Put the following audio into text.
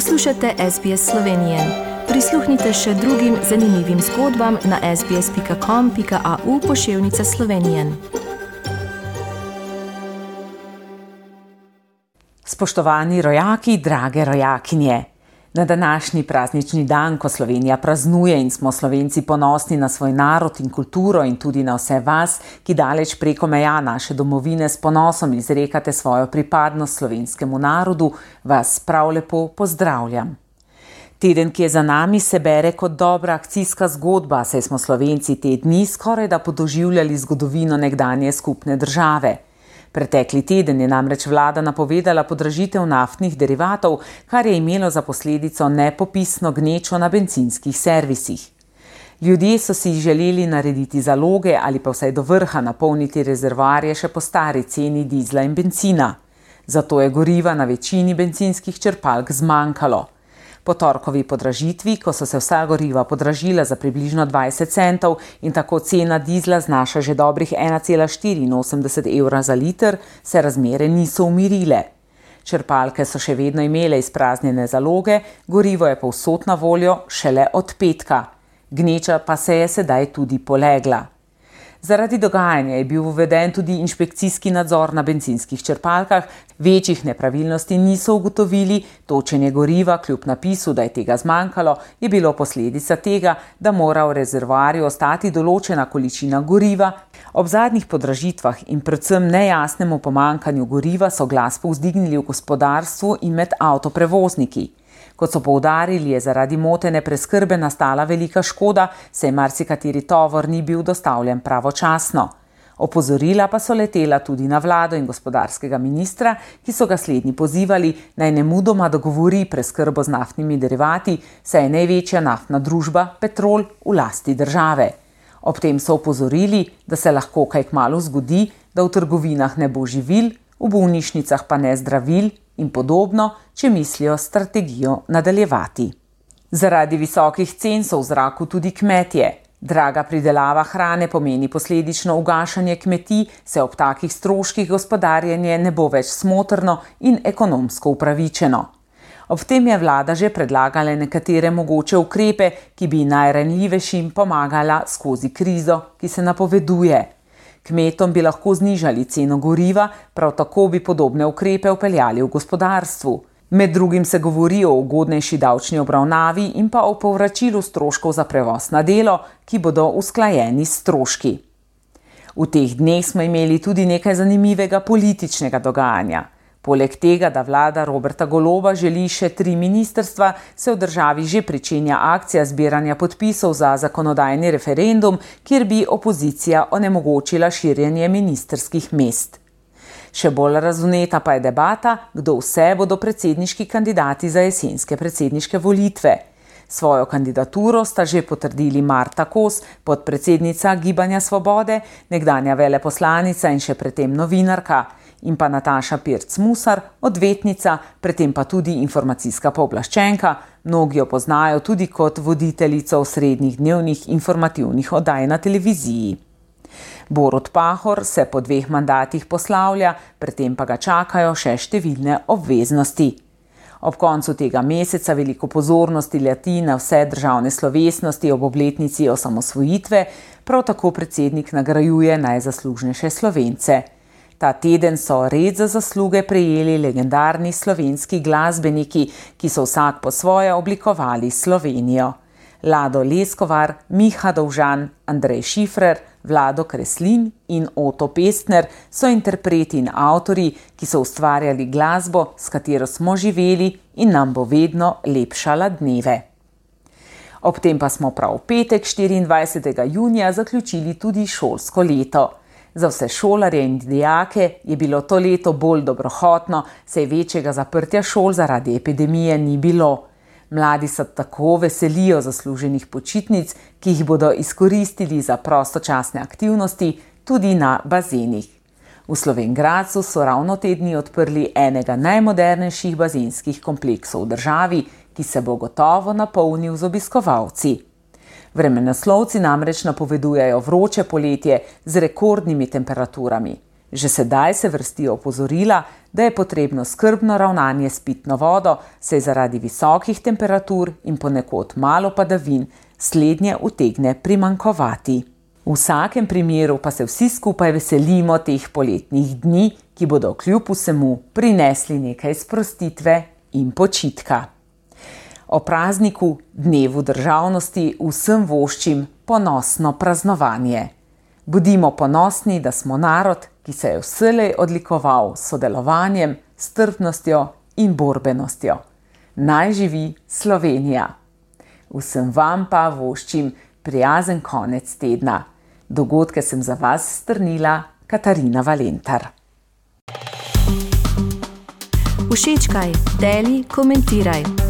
Poslušate SBS Slovenije. Prisluhnite še drugim zanimivim zgodbam na sbsp.com.au pošiljka Slovenije. Spoštovani rojaki, drage rojakinje. Na današnji praznični dan, ko Slovenija praznuje in smo Slovenci ponosni na svoj narod in kulturo in tudi na vse vas, ki daleč preko meja naše domovine s ponosom izrekate svojo pripadnost slovenskemu narodu, vas prav lepo pozdravljam. Teden, ki je za nami, se bere kot dobra akcijska zgodba, saj smo Slovenci te dni skoraj da podoživljali zgodovino nekdanje skupne države. Pretekli teden je namreč vlada napovedala podražitev naftnih derivatov, kar je imelo za posledico nepopisno gnečo na benzinskih servisih. Ljudje so si želeli narediti zaloge ali pa vsaj do vrha napolniti rezervoarje še po stari ceni dizla in benzina. Zato je goriva na večini benzinskih črpalk zmanjkalo. Po torkovi podražitvi, ko so se vsa goriva podražila za približno 20 centov in tako cena dizla znaša že dobrih 1,84 evra za liter, se razmere niso umirile. Črpalke so še vedno imele izpraznjene zaloge, gorivo je povsod na voljo šele od petka. Gneča pa se je sedaj tudi polegla. Zaradi dogajanja je bil uveden tudi inšpekcijski nadzor na benzinskih črpalkah, večjih nepravilnosti niso ugotovili, točenje goriva, kljub napisu, da je tega zmanjkalo, je bilo posledica tega, da mora v rezervoarju ostati določena količina goriva. Ob zadnjih podražitvah in predvsem nejasnemu pomankanju goriva so glas povzdignili v gospodarstvu in med avtoprevozniki. Kot so poudarili, je zaradi motene preskrbe nastala velika škoda, saj marsikateri tovor ni bil dostavljen pravočasno. Opozorila pa so letela tudi na vlado in gospodarskega ministra, ki so ga slednji pozivali naj ne mudoma dogovori preskrbo z naftnimi derivati, saj je največja naftna družba Petrol v lasti države. Ob tem so opozorili, da se lahko kaj kmalo zgodi, da v trgovinah ne bo živil, v bolnišnicah pa ne zdravil in podobno, če mislijo strategijo nadaljevati. Zaradi visokih cen so v zraku tudi kmetje. Draga pridelava hrane pomeni posledično ugašanje kmetij, se ob takih stroških gospodarjenje ne bo več smotrno in ekonomsko upravičeno. Ob tem je vlada že predlagala nekatere mogoče ukrepe, ki bi najranljivejšim pomagala skozi krizo, ki se napoveduje. Kmetom bi lahko znižali ceno goriva, prav tako bi podobne ukrepe upeljali v gospodarstvu. Med drugim se govori o ugodnejši davčni obravnavi in pa o povračilu stroškov za prevoz na delo, ki bodo usklajeni s stroški. V teh dneh smo imeli tudi nekaj zanimivega političnega dogajanja. Poleg tega, da vlada Roberta Goloba želi še tri ministrstva, se v državi že pričenja akcija zbiranja podpisov za zakonodajni referendum, kjer bi opozicija onemogočila širjenje ministerskih mest. Še bolj razuneta pa je debata, kdo vse bodo predsedniški kandidati za jesenske predsedniške volitve. Svojo kandidaturo sta že potrdili Marta Kos, podpredsednica Gibanja Svobode, nekdanja veleposlanica in še predtem novinarka in pa Nataša Pirc Musar, odvetnica, predtem pa tudi informacijska pooblaščenka, mnogi jo poznajo tudi kot voditeljico srednjih dnevnih informativnih oddaj na televiziji. Borod Pahor se po dveh mandatih poslavlja, predtem pa ga čakajo še številne obveznosti. Ob koncu tega meseca veliko pozornosti leti na vse državne slovesnosti ob obletnici osamosvojitve, prav tako predsednik nagrajuje najzaslužnejše slovence. Ta teden so red za zasluge prejeli legendarni slovenski glasbeniki, ki so vsak po svoje oblikovali Slovenijo. Lado Leskovar, Miha Dovžan, Andrej Šifrer, Vlado Kreslin in Oto Pestner so interpreti in avtori, ki so ustvarjali glasbo, s katero smo živeli in nam bo vedno lepšala dneve. Ob tem pa smo prav v petek 24. junija zaključili tudi šolsko leto. Za vse šolarje in dijake je bilo to leto bolj dobrohotno, saj večjega zaprtja šol zaradi epidemije ni bilo. Mladi se tako veselijo zasluženih počitnic, ki jih bodo izkoristili za prostočasne aktivnosti, tudi na bazenih. V Slovengracu so ravno te dni odprli enega najmodernejših bazenskih kompleksov v državi, ki se bo gotovo napolnil z obiskovalci. Vremenoslovci namreč napovedujejo vroče poletje z rekordnimi temperaturami. Že sedaj se vrstijo opozorila, da je potrebno skrbno ravnanje s pitno vodo, saj zaradi visokih temperatur in ponekod malo padavin slednje utegne primankovati. V vsakem primeru pa se vsi skupaj veselimo teh poletnih dni, ki bodo kljub vsemu prinesli nekaj sprostitve in počitka. O prazniku, dnevu državnosti, vsem voščim ponosno praznovanje. Budimo ponosni, da smo narod, ki se je vselej odlikoval s sodelovanjem, strpnostjo in borbenostjo. Naj živi Slovenija! Vsem vam pa voščim prijazen konec tedna. Dogodke sem za vas strnila Katarina Valentar. Všečkaj, deli, komentiraj.